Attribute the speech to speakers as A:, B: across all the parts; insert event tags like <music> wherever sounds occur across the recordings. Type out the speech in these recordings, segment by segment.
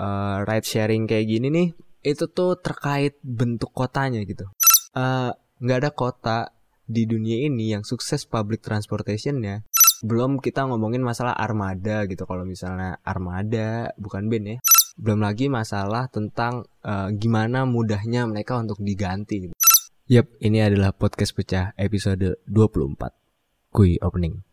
A: uh, ride sharing kayak gini nih itu tuh terkait bentuk kotanya gitu uh, nggak ada kota di dunia ini yang sukses public transportationnya belum kita ngomongin masalah armada gitu kalau misalnya armada bukan band ya belum lagi masalah tentang uh, gimana mudahnya mereka untuk diganti gitu. Yap, ini adalah podcast pecah episode 24. Kui opening.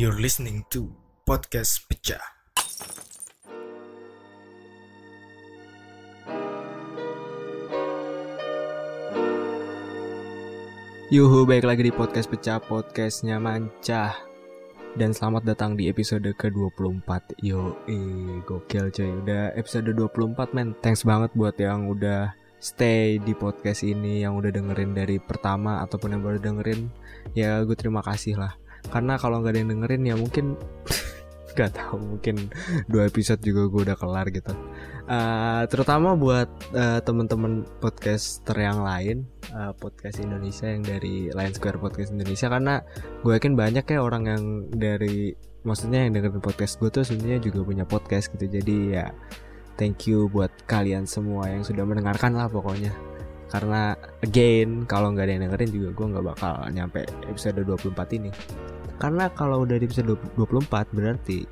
B: You're listening to Podcast Pecah.
A: Yuhu, baik lagi di podcast pecah, podcastnya mancah. Dan selamat datang di episode ke-24 Yo, eh, gokil coy. Udah episode 24 men. Thanks banget buat yang udah stay di podcast ini Yang udah dengerin dari pertama ataupun yang baru dengerin. Ya gue terima kasih lah Karena kalau nggak ada yang dengerin ya mungkin <laughs> Gak tahu mungkin dua episode juga gue udah kelar gitu. Uh, Terutama buat uh, temen-temen podcaster yang lain uh, podcast Indonesia yang dari Line Square Podcast Indonesia. Karena gue yakin banyak ya orang yang dari maksudnya yang dengerin podcast gue tuh sebenarnya juga punya podcast gitu. Jadi ya thank you buat kalian semua yang sudah mendengarkan lah pokoknya. Karena again kalau nggak ada yang dengerin juga gue nggak bakal nyampe episode 24 ini karena kalau udah di episode 24 berarti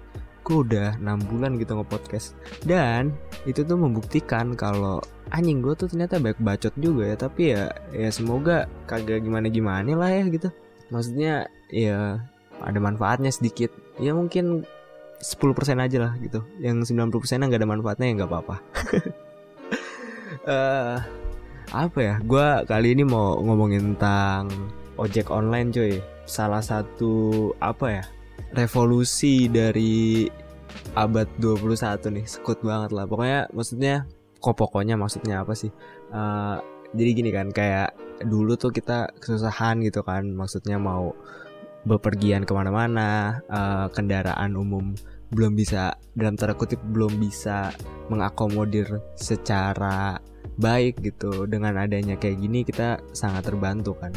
A: gue udah 6 bulan gitu nge-podcast. Dan itu tuh membuktikan kalau anjing gue tuh ternyata baik bacot juga ya. Tapi ya ya semoga kagak gimana gimana lah ya gitu. Maksudnya ya ada manfaatnya sedikit. Ya mungkin 10% aja lah gitu. Yang 90% nggak ada manfaatnya ya nggak apa-apa. Uh, <laughs> apa ya? Gue kali ini mau ngomongin tentang ojek online cuy salah satu apa ya revolusi dari abad 21 nih sekut banget lah. Pokoknya maksudnya kok pokoknya maksudnya apa sih? Uh, jadi gini kan kayak dulu tuh kita kesusahan gitu kan maksudnya mau bepergian ke mana-mana uh, kendaraan umum belum bisa dalam tanda kutip belum bisa mengakomodir secara baik gitu. Dengan adanya kayak gini kita sangat terbantu kan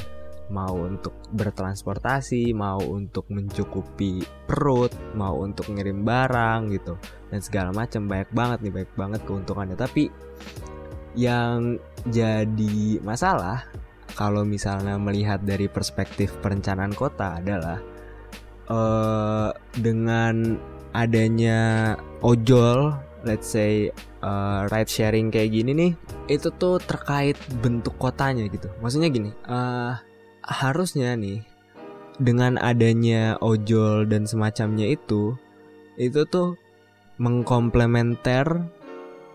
A: mau untuk bertransportasi, mau untuk mencukupi perut, mau untuk ngirim barang gitu dan segala macam banyak banget nih banyak banget keuntungannya. Tapi yang jadi masalah kalau misalnya melihat dari perspektif perencanaan kota adalah uh, dengan adanya ojol, let's say uh, ride sharing kayak gini nih, itu tuh terkait bentuk kotanya gitu. Maksudnya gini, uh, harusnya nih dengan adanya ojol dan semacamnya itu itu tuh mengkomplementer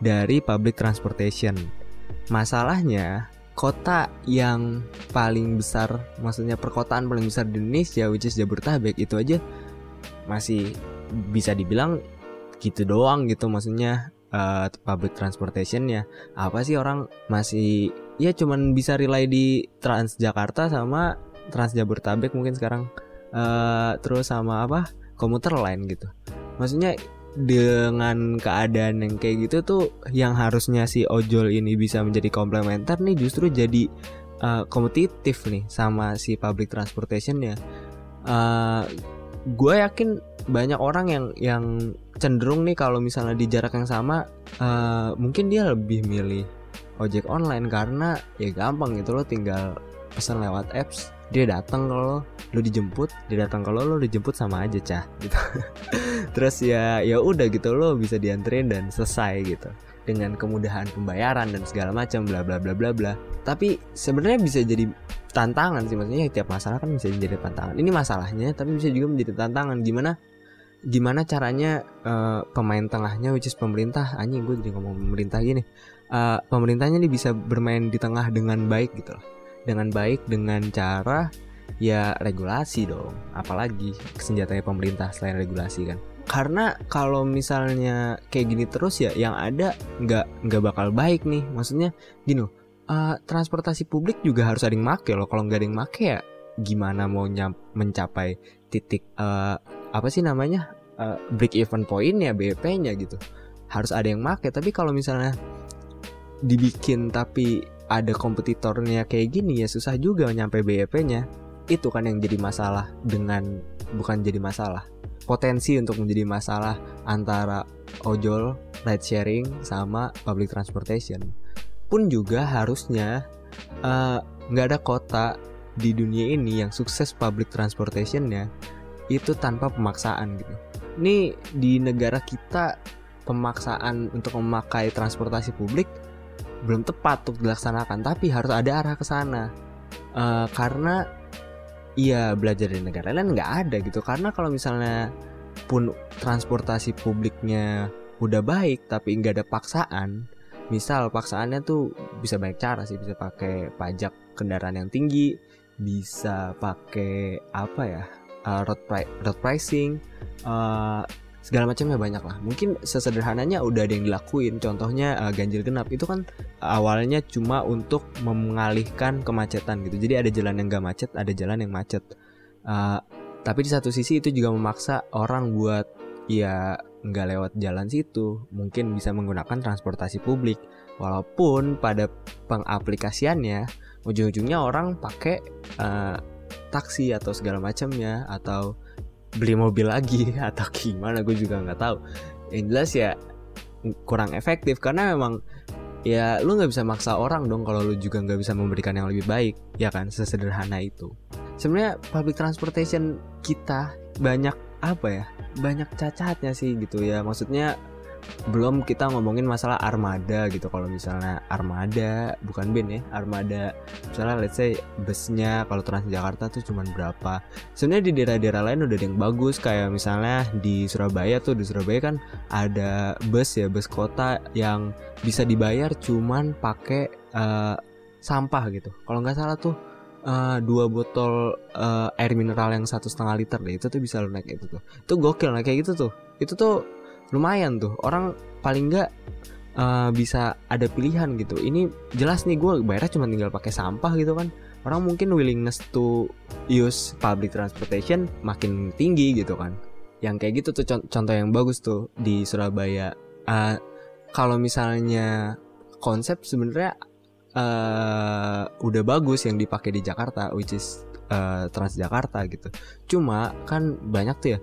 A: dari public transportation. Masalahnya kota yang paling besar, maksudnya perkotaan paling besar di Indonesia, which is Jabodetabek itu aja masih bisa dibilang gitu doang gitu, maksudnya uh, public transportationnya. Apa sih orang masih ya cuman bisa rely di Transjakarta sama Trans Jabodetabek mungkin sekarang. Uh, terus sama apa? Komuter lain gitu. Maksudnya dengan keadaan yang kayak gitu tuh yang harusnya si ojol ini bisa menjadi komplementer nih justru jadi uh, kompetitif nih sama si public transportation ya. Uh, gue yakin banyak orang yang yang cenderung nih kalau misalnya di jarak yang sama uh, mungkin dia lebih milih ojek online karena ya gampang gitu lo tinggal pesan lewat apps dia datang kalau lo dijemput dia datang kalau lo dijemput sama aja cah gitu. <laughs> Terus ya ya udah gitu lo bisa dianterin dan selesai gitu. Dengan kemudahan pembayaran dan segala macam bla bla bla bla bla. Tapi sebenarnya bisa jadi tantangan sih maksudnya tiap masalah kan bisa jadi tantangan. Ini masalahnya tapi bisa juga menjadi tantangan. Gimana gimana caranya uh, pemain tengahnya which is pemerintah. Anjing gue jadi ngomong pemerintah gini uh, pemerintahnya nih bisa bermain di tengah dengan baik gitu loh dengan baik dengan cara ya regulasi dong. Apalagi senjatanya pemerintah selain regulasi kan. Karena kalau misalnya kayak gini terus ya yang ada nggak nggak bakal baik nih. Maksudnya gini loh uh, transportasi publik juga harus ada yang make loh. Kalau nggak ada yang make ya gimana mau mencapai titik uh, apa sih namanya uh, break even point ya BEP-nya gitu. Harus ada yang make. Tapi kalau misalnya dibikin tapi ada kompetitornya kayak gini ya susah juga nyampe BEP-nya itu kan yang jadi masalah dengan bukan jadi masalah potensi untuk menjadi masalah antara ojol ride sharing sama public transportation. Pun juga harusnya eh, nggak uh, ada kota di dunia ini yang sukses public transportationnya itu tanpa pemaksaan gitu. Ini di negara kita pemaksaan untuk memakai transportasi publik belum tepat untuk dilaksanakan tapi harus ada arah ke sana. Uh, karena iya belajar dari negara lain nggak ada gitu. Karena kalau misalnya pun transportasi publiknya udah baik tapi nggak ada paksaan misal paksaannya tuh bisa banyak cara sih. Bisa pakai pajak kendaraan yang tinggi bisa pakai apa ya uh, road, pri road pricing uh, segala macamnya banyak lah. Mungkin sesederhananya udah ada yang dilakuin. Contohnya uh, ganjil genap itu kan awalnya cuma untuk mengalihkan kemacetan gitu. Jadi ada jalan yang gak macet, ada jalan yang macet. Uh, tapi di satu sisi itu juga memaksa orang buat ya nggak lewat jalan situ. Mungkin bisa menggunakan transportasi publik. Walaupun pada pengaplikasiannya ujung-ujungnya orang pakai uh, taksi atau segala macamnya atau beli mobil lagi <laughs> atau gimana gue juga nggak tahu. Yang jelas ya kurang efektif karena memang ya lu nggak bisa maksa orang dong kalau lu juga nggak bisa memberikan yang lebih baik ya kan sesederhana itu. Sebenarnya public transportation kita banyak apa ya banyak cacatnya sih gitu ya. Maksudnya belum kita ngomongin masalah armada gitu. Kalau misalnya armada bukan band ya armada. Misalnya let's say busnya kalau Transjakarta tuh cuman berapa. Sebenarnya di daerah-daerah lain udah ada yang bagus. Kayak misalnya di Surabaya tuh di Surabaya kan ada bus ya bus kota yang bisa dibayar cuman pakai uh, sampah gitu. Kalau nggak salah tuh uh, dua botol uh, air mineral yang satu setengah liter deh. Itu tuh bisa lo naik itu tuh. Itu gokil naik kayak gitu tuh. Itu tuh lumayan tuh. Orang paling nggak uh, bisa ada pilihan gitu. Ini jelas nih gue bayarnya cuma tinggal pakai sampah gitu kan. Orang mungkin willingness to use public transportation makin tinggi gitu kan. Yang kayak gitu tuh contoh yang bagus tuh di Surabaya. Uh, kalau misalnya konsep sebenarnya uh, udah bagus yang dipakai di Jakarta which is uh, Transjakarta gitu. Cuma kan banyak tuh ya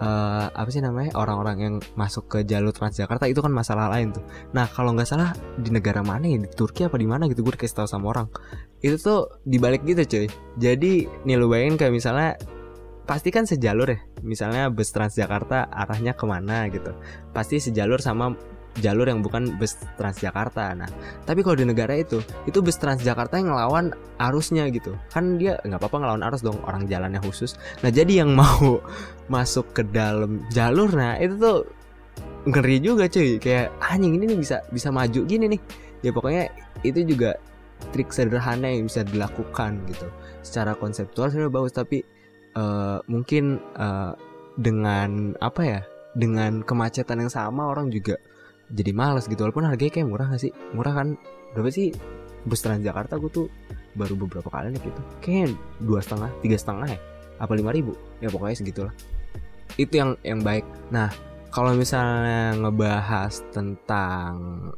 A: uh, apa sih namanya orang-orang yang masuk ke jalur Transjakarta itu kan masalah lain tuh. Nah kalau nggak salah di negara mana ya di Turki apa di mana gitu gue dikasih tahu sama orang itu tuh dibalik gitu cuy. Jadi nih lu bayangin kayak misalnya pasti kan sejalur ya. Misalnya bus Transjakarta arahnya ke mana gitu. Pasti sejalur sama jalur yang bukan bus Transjakarta. Nah, tapi kalau di negara itu, itu bus Transjakarta yang ngelawan arusnya gitu. Kan dia nggak apa-apa ngelawan arus dong, orang jalannya khusus. Nah, jadi yang <laughs> mau masuk ke dalam jalur, nah itu tuh ngeri juga cuy. Kayak anjing ini nih bisa bisa maju gini nih. Ya pokoknya itu juga trik sederhana yang bisa dilakukan gitu. Secara konseptual sudah bagus, tapi uh, mungkin uh, dengan apa ya? Dengan kemacetan yang sama orang juga jadi males gitu walaupun harganya kayak murah gak sih? Murah kan? Berapa sih? Bus Transjakarta gue tuh baru beberapa kali nih gitu. Kayak dua setengah tiga setengah ya? Apa lima ribu? Ya pokoknya segitulah. Itu yang yang baik. Nah kalau misalnya ngebahas tentang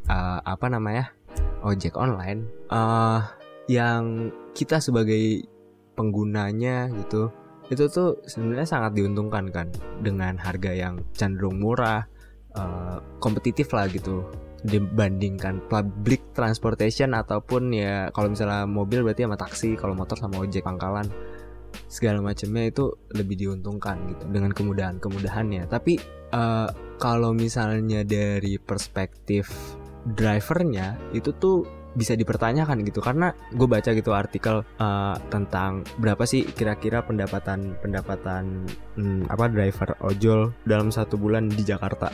A: uh, apa namanya? Ojek online uh, yang kita sebagai penggunanya gitu itu tuh sebenarnya sangat diuntungkan kan dengan harga yang cenderung murah uh, kompetitif lah gitu dibandingkan public transportation ataupun ya kalau misalnya mobil berarti sama taksi kalau motor sama ojek pangkalan. Segala macamnya itu lebih diuntungkan gitu dengan kemudahan-kemudahannya tapi uh, kalau misalnya dari perspektif drivernya itu tuh bisa dipertanyakan gitu karena gue baca gitu artikel uh, tentang berapa sih kira-kira pendapatan pendapatan hmm, apa driver ojol dalam satu bulan di Jakarta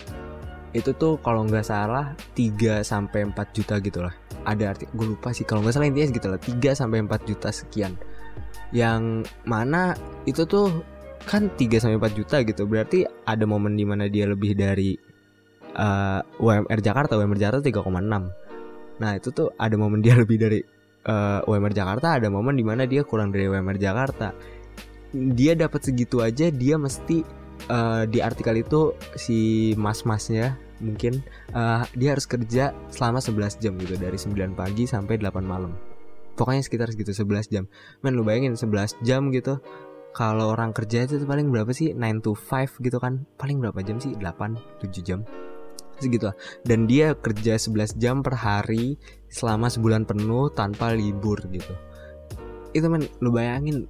A: itu tuh kalau nggak salah 3 sampai 4 juta gitu lah. Ada arti gue lupa sih kalau nggak salah intinya gitu lah 3 sampai 4 juta sekian. Yang mana itu tuh kan 3 sampai 4 juta gitu. Berarti ada momen di mana dia lebih dari uh, eh, UMR Jakarta, UMR Jakarta 3,6. Nah itu tuh ada momen dia <laughs> lebih dari uh, UMR Jakarta ada momen di mana dia kurang dari UMR Jakarta. Dia dapat segitu aja dia mesti uh, di artikel itu si mas-masnya mungkin uh, dia harus kerja selama 11 jam gitu dari 9 pagi sampai 8 malam. Pokoknya sekitar segitu 11 jam. Men lu bayangin 11 jam gitu kalau orang kerja itu paling berapa sih? 9 to 5 gitu kan? Paling berapa jam sih? 8 7 jam segitu lah. Dan dia kerja 11 jam per hari selama sebulan penuh tanpa libur gitu. Itu men lu bayangin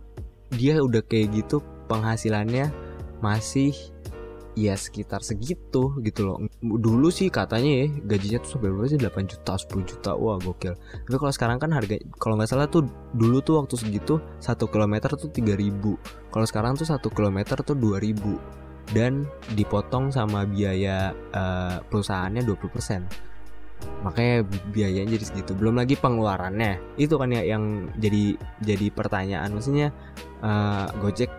A: dia udah kayak gitu penghasilannya masih ya sekitar segitu gitu loh. Dulu sih katanya ya gajinya tuh sampai berapa sih? 8 juta 10 juta wah gokil. Tapi kalau sekarang kan harga kalau nggak salah tuh dulu tuh waktu segitu satu kilometer tuh 3000 kalau sekarang tuh satu kilometer tuh 2000 dan dipotong sama biaya uh, perusahaannya 20% makanya biayanya jadi segitu. Belum lagi pengeluarannya. Itu kan ya yang jadi jadi pertanyaan. Maksudnya uh, Gojek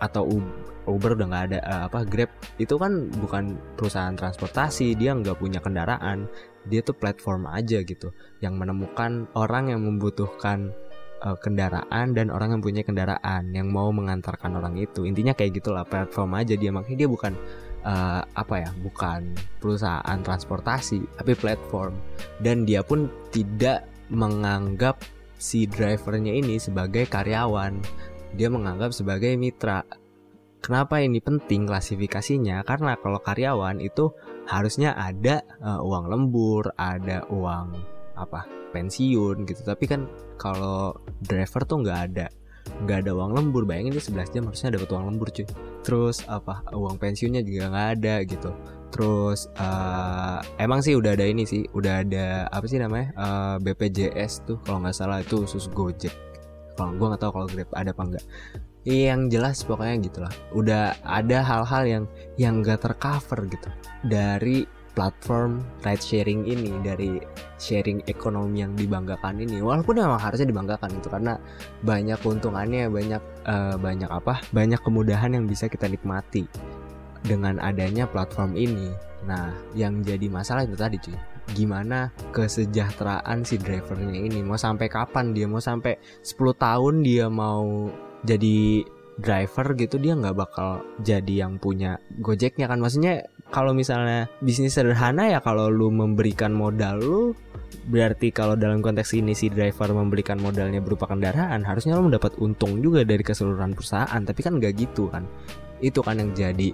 A: atau Uber udah nggak ada uh, apa Grab itu kan bukan perusahaan transportasi. Dia nggak punya kendaraan. Dia tuh platform aja gitu. Yang menemukan orang yang membutuhkan uh, kendaraan dan orang yang punya kendaraan yang mau mengantarkan orang itu. Intinya kayak gitulah platform aja dia. Makanya dia bukan uh, apa ya bukan perusahaan transportasi tapi platform. Dan dia pun tidak menganggap si drivernya ini sebagai karyawan. Dia menganggap sebagai mitra. Kenapa ini penting klasifikasinya? Karena kalau karyawan itu harusnya ada uh, uang lembur, ada uang apa pensiun gitu. Tapi kan kalau driver tuh nggak ada, nggak ada uang lembur. Bayangin dia 11 jam harusnya dapat uang lembur cuy. Terus apa uang pensiunnya juga nggak ada gitu. Terus uh, emang sih udah ada ini sih, udah ada apa sih namanya uh, BPJS tuh kalau nggak salah itu khusus Gojek. Kalau gue nggak tahu kalau Grab ada apa enggak yang jelas pokoknya gitulah udah ada hal-hal yang yang gak tercover gitu dari platform ride sharing ini dari sharing ekonomi yang dibanggakan ini. Walaupun memang harusnya dibanggakan itu karena banyak keuntungannya banyak uh, banyak apa banyak kemudahan yang bisa kita nikmati dengan adanya platform ini. Nah yang jadi masalah itu tadi cuy. Gimana kesejahteraan si drivernya ini? Mau sampai kapan dia? Mau sampai 10 tahun dia mau jadi driver gitu dia nggak bakal jadi yang punya gojeknya kan. Maksudnya kalau misalnya bisnis sederhana ya kalau lu memberikan modal lu berarti kalau dalam konteks ini si driver memberikan modalnya berupa kendaraan harusnya lu mendapat untung juga dari keseluruhan perusahaan. Tapi kan nggak gitu kan. Itu kan yang jadi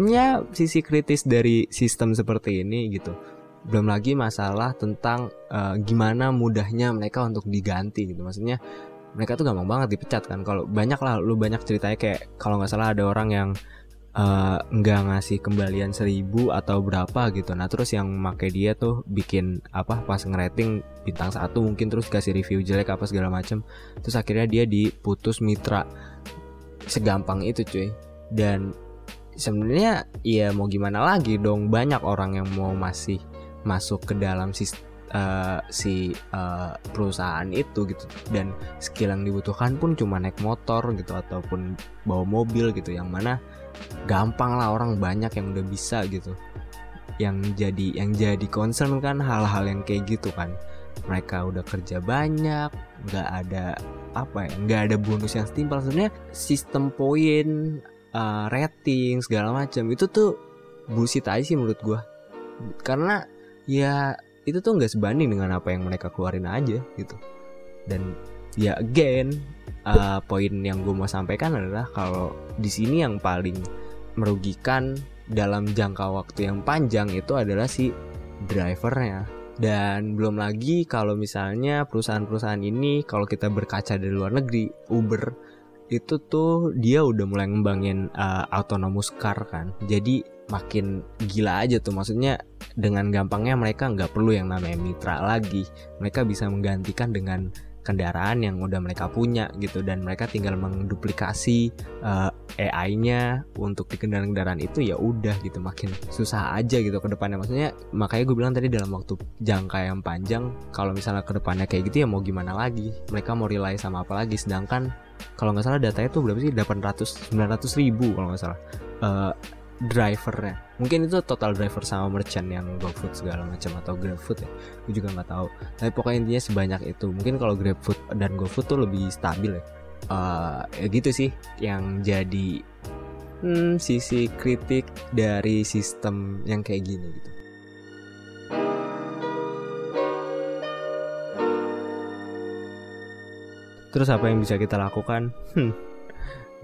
A: ya sisi kritis dari sistem seperti ini gitu. Belum lagi masalah tentang uh, gimana mudahnya mereka untuk diganti gitu. Maksudnya mereka tuh gampang banget dipecat kan. Kalau banyak lah lu banyak ceritanya kayak kalau nggak salah ada orang yang uh, nggak ngasih kembalian seribu atau berapa gitu. Nah terus yang make dia tuh bikin apa pas ngerating bintang satu mungkin terus kasih review jelek apa segala macem. Terus akhirnya dia diputus mitra segampang itu cuy. Dan sebenarnya ya mau gimana lagi dong banyak orang yang mau masih masuk ke dalam sistem uh, si uh, perusahaan itu gitu. Dan skill yang dibutuhkan pun cuma naik motor gitu ataupun bawa mobil gitu yang mana gampang lah orang banyak yang udah bisa gitu. Yang jadi yang jadi concern kan hal-hal yang kayak gitu kan. Mereka udah kerja banyak nggak ada apa ya nggak ada bonus yang setimpal. Sebenarnya sistem poin uh, rating segala macam itu tuh bullshit aja sih menurut gue karena ya itu tuh nggak sebanding dengan apa yang mereka keluarin aja gitu. Dan ya again uh, poin yang gue mau sampaikan adalah kalau di sini yang paling merugikan dalam jangka waktu yang panjang itu adalah si drivernya. Dan belum lagi kalau misalnya perusahaan-perusahaan ini kalau kita berkaca dari luar negeri Uber itu tuh dia udah mulai ngembangin uh, autonomous car kan. Jadi makin gila aja tuh. Maksudnya dengan gampangnya mereka nggak perlu yang namanya mitra lagi. Mereka bisa menggantikan dengan kendaraan yang udah mereka punya gitu. Dan mereka tinggal menduplikasi uh, eh, AI-nya untuk di kendaraan-kendaraan itu ya udah gitu. Makin susah aja gitu ke depannya. Maksudnya makanya gue bilang tadi dalam waktu jangka yang panjang kalau misalnya ke depannya kayak gitu ya mau gimana lagi? Mereka mau rely sama apa lagi? Sedangkan kalau nggak salah datanya tuh berapa sih? 800 900 ribu kalau nggak salah. Uh, drivernya. Mungkin itu total driver sama merchant yang GoFood segala macam atau GrabFood ya. Gue juga nggak tahu. Tapi pokoknya intinya sebanyak itu. Mungkin kalau GrabFood dan GoFood tuh lebih stabil ya. Uh, ya gitu sih. Yang jadi hmm, sisi kritik dari sistem yang kayak gini gitu. Terus apa yang bisa kita lakukan? Hmm,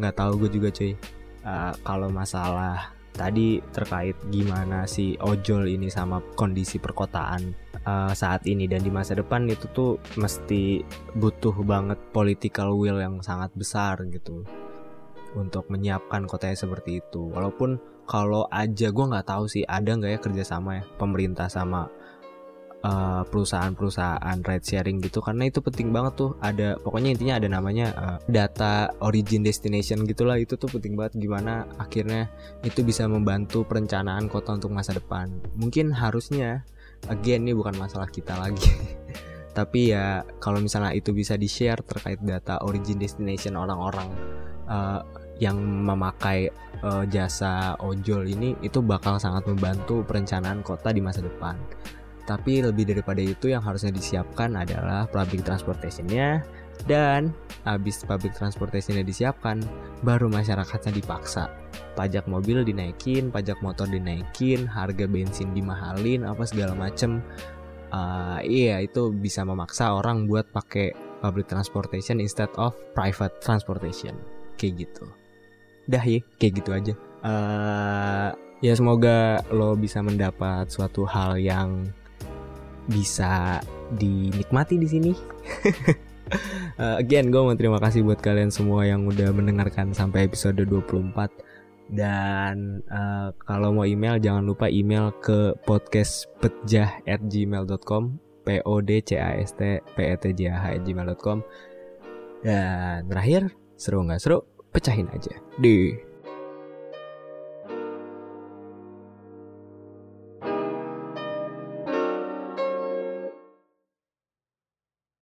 A: nggak tahu gue juga cuy. Uh, kalau masalah tadi terkait gimana si ojol ini sama kondisi perkotaan uh, saat ini dan di masa depan itu tuh mesti butuh banget political will yang sangat besar gitu untuk menyiapkan kotanya seperti itu. Walaupun kalau aja gue nggak tahu sih ada nggak ya kerjasama ya pemerintah sama uh, perusahaan-perusahaan ride sharing gitu karena itu penting banget tuh. Ada pokoknya intinya ada namanya uh, data origin destination gitulah itu tuh penting banget gimana akhirnya itu bisa membantu perencanaan kota untuk masa depan. Mungkin harusnya again ini bukan masalah kita lagi. <laughs> Tapi ya kalau misalnya itu bisa di share terkait data origin destination orang-orang uh, yang memakai uh, jasa ojol ini itu bakal sangat membantu perencanaan kota di masa depan tapi lebih daripada itu yang harusnya disiapkan adalah public transportationnya. Dan habis public transportationnya disiapkan baru masyarakatnya dipaksa. Pajak mobil dinaikin pajak motor dinaikin harga bensin dimahalin apa segala macem. Uh, iya itu bisa memaksa orang buat pakai public transportation instead of private transportation. Kayak gitu. Dah ya kayak gitu aja. Uh, ya semoga lo bisa mendapat suatu hal yang bisa dinikmati di sini. uh, <laughs> again, gue mau terima kasih buat kalian semua yang udah mendengarkan sampai episode 24 dan uh, kalau mau email jangan lupa email ke podcastpetjah@gmail.com p o d c a s t p e t j h gmail.com dan terakhir seru nggak seru? Pecahin aja. Deh